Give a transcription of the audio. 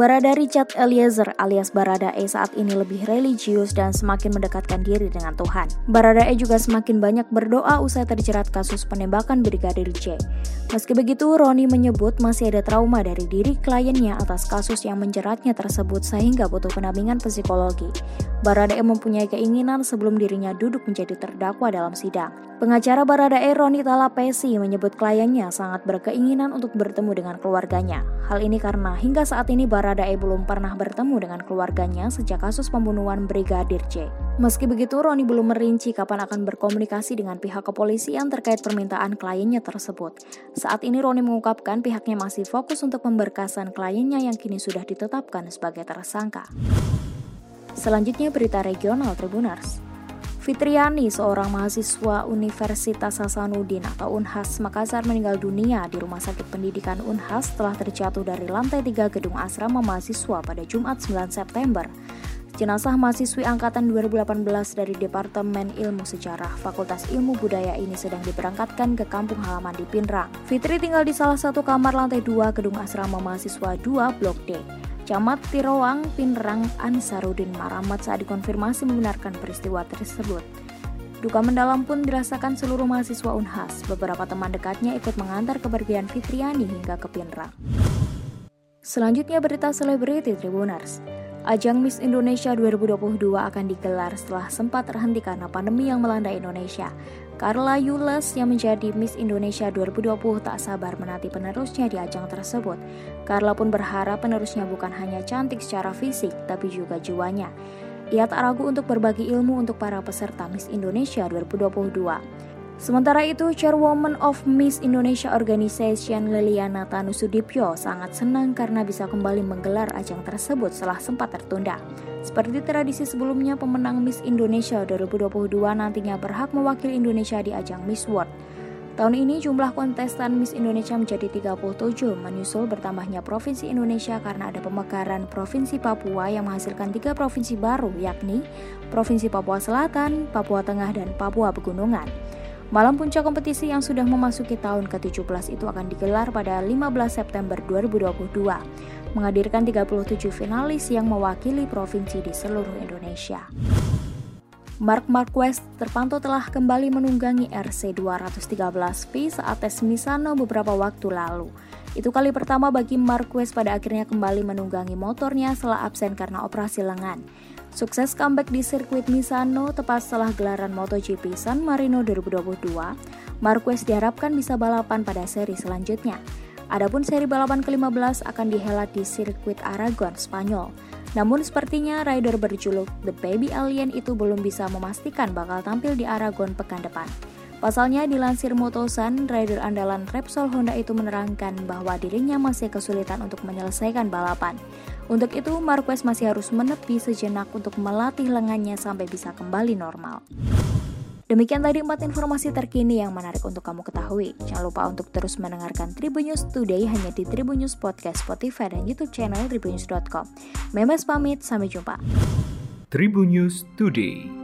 Barada Richard Eliezer alias Barada E saat ini lebih religius dan semakin mendekatkan diri dengan Tuhan. Barada E juga semakin banyak berdoa usai terjerat kasus penembakan Brigadir J. Meski begitu, Roni menyebut masih ada trauma dari diri kliennya atas kasus yang menjeratnya tersebut sehingga butuh pendampingan psikologi. Baradae mempunyai keinginan sebelum dirinya duduk menjadi terdakwa dalam sidang. Pengacara Baradae Roni Talapesi menyebut kliennya sangat berkeinginan untuk bertemu dengan keluarganya. Hal ini karena hingga saat ini Baradae belum pernah bertemu dengan keluarganya sejak kasus pembunuhan Brigadir J. Meski begitu, Roni belum merinci kapan akan berkomunikasi dengan pihak kepolisian terkait permintaan kliennya tersebut. Saat ini Roni mengungkapkan pihaknya masih fokus untuk pemberkasan kliennya yang kini sudah ditetapkan sebagai tersangka. Selanjutnya berita regional Tribunars. Fitriani, seorang mahasiswa Universitas Hasanuddin atau Unhas Makassar meninggal dunia di Rumah Sakit Pendidikan Unhas setelah terjatuh dari lantai 3 gedung asrama mahasiswa pada Jumat 9 September. Jenazah mahasiswi angkatan 2018 dari Departemen Ilmu Sejarah Fakultas Ilmu Budaya ini sedang diberangkatkan ke kampung halaman di Pinrang. Fitri tinggal di salah satu kamar lantai 2 gedung asrama mahasiswa 2 Blok D. Camat Tiroang, Pinrang, Ansarudin Maramat saat dikonfirmasi membenarkan peristiwa tersebut. Duka mendalam pun dirasakan seluruh mahasiswa Unhas. Beberapa teman dekatnya ikut mengantar kepergian Fitriani hingga ke Pinrang. Selanjutnya berita selebriti Tribuners. Ajang Miss Indonesia 2022 akan digelar setelah sempat terhenti karena pandemi yang melanda Indonesia. Carla Yules yang menjadi Miss Indonesia 2020 tak sabar menanti penerusnya di ajang tersebut. Carla pun berharap penerusnya bukan hanya cantik secara fisik, tapi juga jiwanya. Ia tak ragu untuk berbagi ilmu untuk para peserta Miss Indonesia 2022. Sementara itu, Chairwoman of Miss Indonesia Organization Liliana Tanusudipyo sangat senang karena bisa kembali menggelar ajang tersebut setelah sempat tertunda. Seperti tradisi sebelumnya, pemenang Miss Indonesia 2022 nantinya berhak mewakili Indonesia di ajang Miss World. Tahun ini jumlah kontestan Miss Indonesia menjadi 37, menyusul bertambahnya Provinsi Indonesia karena ada pemekaran Provinsi Papua yang menghasilkan tiga provinsi baru, yakni Provinsi Papua Selatan, Papua Tengah, dan Papua Pegunungan. Malam puncak kompetisi yang sudah memasuki tahun ke-17 itu akan digelar pada 15 September 2022, menghadirkan 37 finalis yang mewakili provinsi di seluruh Indonesia. Mark Marquez terpantau telah kembali menunggangi RC 213V saat tes Misano beberapa waktu lalu. Itu kali pertama bagi Marquez pada akhirnya kembali menunggangi motornya setelah absen karena operasi lengan. Sukses comeback di sirkuit Misano tepat setelah gelaran MotoGP San Marino 2022, Marquez diharapkan bisa balapan pada seri selanjutnya. Adapun seri balapan ke-15 akan dihelat di sirkuit Aragon, Spanyol. Namun sepertinya rider berjuluk The Baby Alien itu belum bisa memastikan bakal tampil di Aragon pekan depan. Pasalnya dilansir Motosan, rider andalan Repsol Honda itu menerangkan bahwa dirinya masih kesulitan untuk menyelesaikan balapan. Untuk itu, Marquez masih harus menepi sejenak untuk melatih lengannya sampai bisa kembali normal. Demikian tadi empat informasi terkini yang menarik untuk kamu ketahui. Jangan lupa untuk terus mendengarkan Tribun News Today hanya di Tribun News Podcast, Spotify, dan YouTube channel tribunnews.com. Memes pamit, sampai jumpa. Tribun News Today.